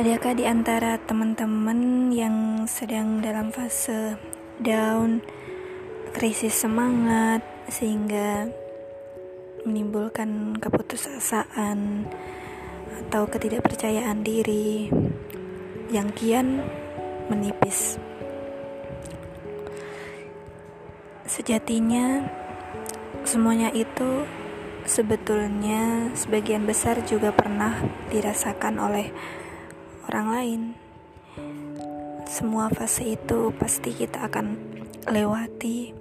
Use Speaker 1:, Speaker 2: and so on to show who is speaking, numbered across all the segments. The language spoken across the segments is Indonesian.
Speaker 1: Adakah di antara teman-teman yang sedang dalam fase down, krisis semangat, sehingga menimbulkan keputusasaan atau ketidakpercayaan diri yang kian menipis? Sejatinya, semuanya itu sebetulnya sebagian besar juga pernah dirasakan oleh orang lain. Semua fase itu pasti kita akan lewati,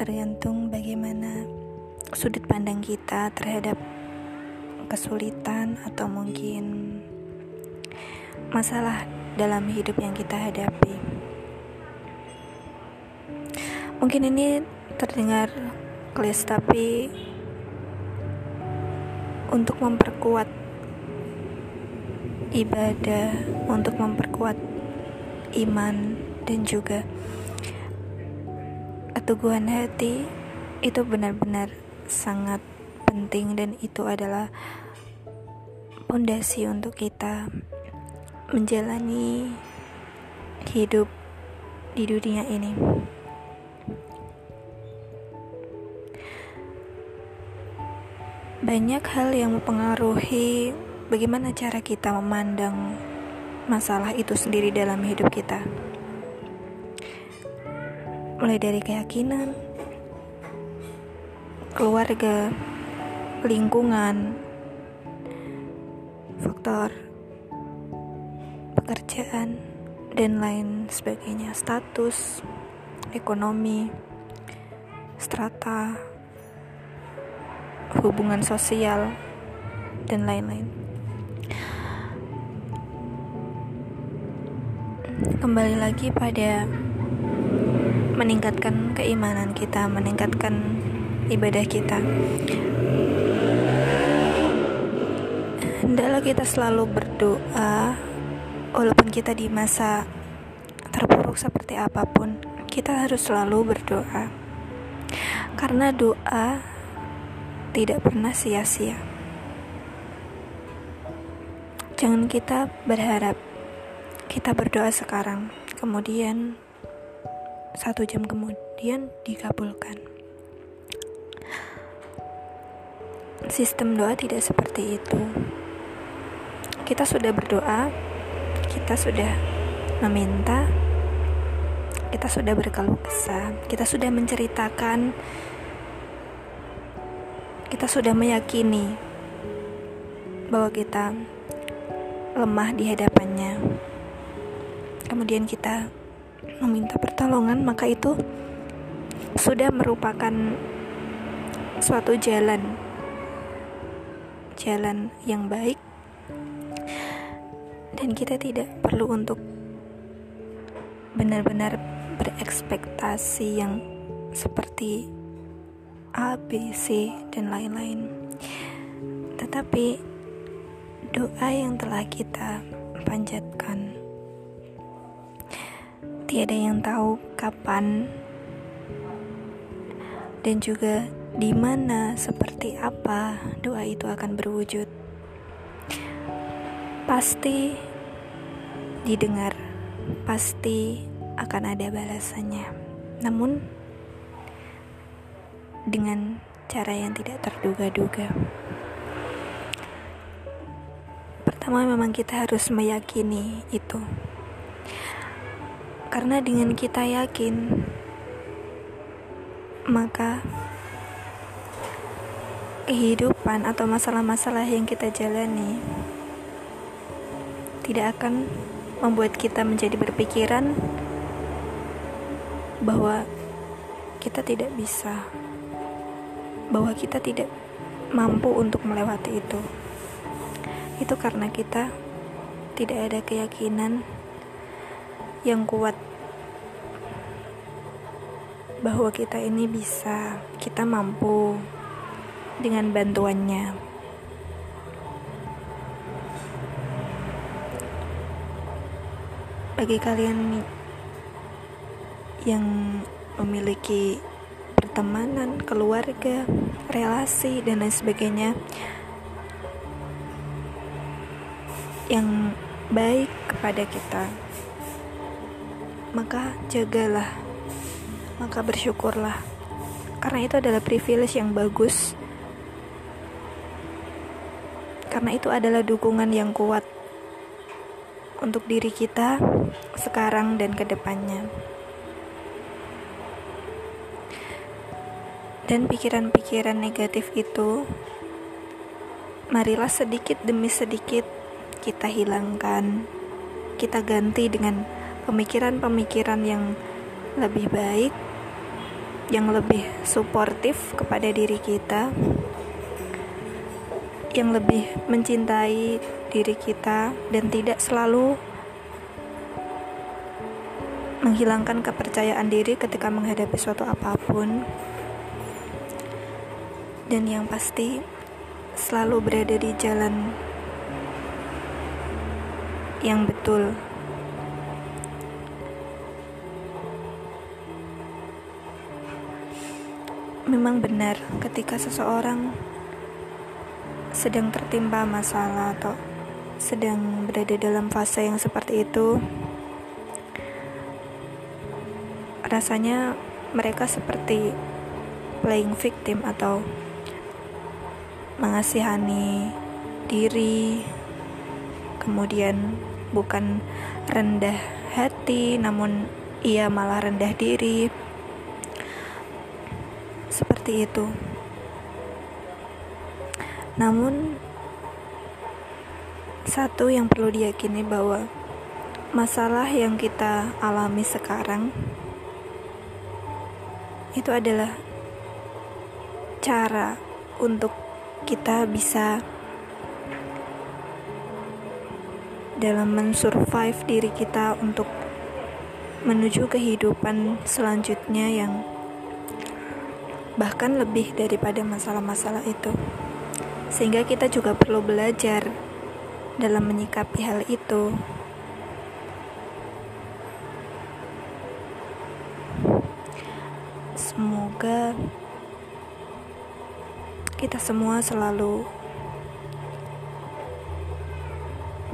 Speaker 1: tergantung bagaimana sudut pandang kita terhadap kesulitan atau mungkin masalah dalam hidup yang kita hadapi. Mungkin ini terdengar klis tapi untuk memperkuat ibadah, untuk memperkuat iman dan juga keteguhan hati itu benar-benar sangat penting dan itu adalah pondasi untuk kita menjalani hidup di dunia ini. Banyak hal yang mempengaruhi bagaimana cara kita memandang masalah itu sendiri dalam hidup kita. Mulai dari keyakinan, keluarga, lingkungan, faktor pekerjaan, dan lain sebagainya, status, ekonomi, strata, hubungan sosial, dan lain-lain. Kembali lagi pada meningkatkan keimanan kita, meningkatkan ibadah kita. Hendaklah kita selalu berdoa, walaupun kita di masa terpuruk seperti apa pun, kita harus selalu berdoa, karena doa tidak pernah sia-sia. Jangan kita berharap kita berdoa sekarang, kemudian satu jam kemudian dikabulkan. Sistem doa tidak seperti itu. Kita sudah berdoa, kita sudah meminta, kita sudah berkeluh kesah, kita sudah menceritakan kita sudah meyakini bahwa kita lemah di hadapannya. Kemudian kita meminta pertolongan, maka itu sudah merupakan suatu jalan jalan yang baik dan kita tidak perlu untuk benar-benar berekspektasi yang seperti A, B, C, dan lain-lain. Tetapi doa yang telah kita panjatkan, tiada yang tahu kapan dan juga di mana seperti apa doa itu akan berwujud. Pasti didengar, pasti akan ada balasannya. Namun dengan cara yang tidak terduga-duga. Pertama, memang kita harus meyakini itu, karena dengan kita yakin, maka kehidupan atau masalah-masalah yang kita jalani tidak akan membuat kita menjadi berpikiran bahwa kita tidak bisa bahwa kita tidak mampu untuk melewati itu. Itu karena kita tidak ada keyakinan yang kuat bahwa kita ini bisa, kita mampu dengan bantuannya. Bagi kalian yang memiliki pertemanan, keluarga, relasi, dan lain sebagainya. yang baik kepada kita, maka jagalah, maka bersyukurlah, karena itu adalah privilege yang bagus. Karena itu adalah dukungan yang kuat untuk diri kita sekarang dan ke depannya. Dan pikiran-pikiran negatif itu, marilah sedikit demi sedikit kita hilangkan, kita ganti dengan pemikiran-pemikiran yang lebih baik, yang lebih suportif kepada diri kita, yang lebih mencintai diri kita, dan tidak selalu menghilangkan kepercayaan diri ketika menghadapi suatu apa pun. Dan yang pasti, selalu berada di jalan yang betul. Memang benar, ketika seseorang sedang tertimpa masalah atau sedang berada dalam fase yang seperti itu, rasanya mereka seperti playing victim atau mengasihani diri, kemudian bukan rendah hati, namun ia malah rendah diri. Seperti itu. Namun, satu yang perlu diyakini bahwa masalah yang kita alami sekarang itu adalah cara untuk kita bisa dalam mensurvive diri kita untuk menuju kehidupan selanjutnya yang bahkan lebih daripada masalah-masalah itu. Sehingga kita juga perlu belajar dalam menyikapi hal itu. Semoga kita semua selalu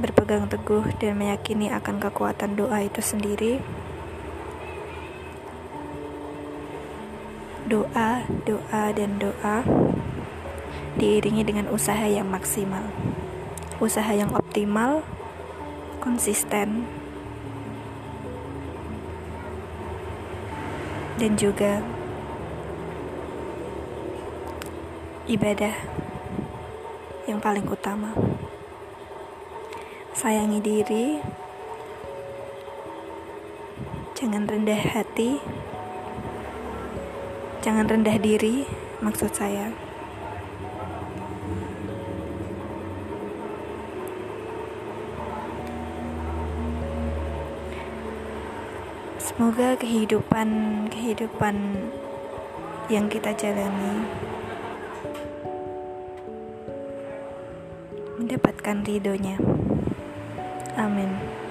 Speaker 1: berpegang teguh dan meyakini akan kekuatan doa itu sendiri. Doa, doa, dan doa diiringi dengan usaha yang maksimal, usaha yang optimal, konsisten, dan juga ibadah yang paling utama. Sayangi diri, jangan rendah hati, jangan rendah diri, maksud saya. Semoga kehidupan kehidupan yang kita jalani mendapatkan ridhonya. Amin.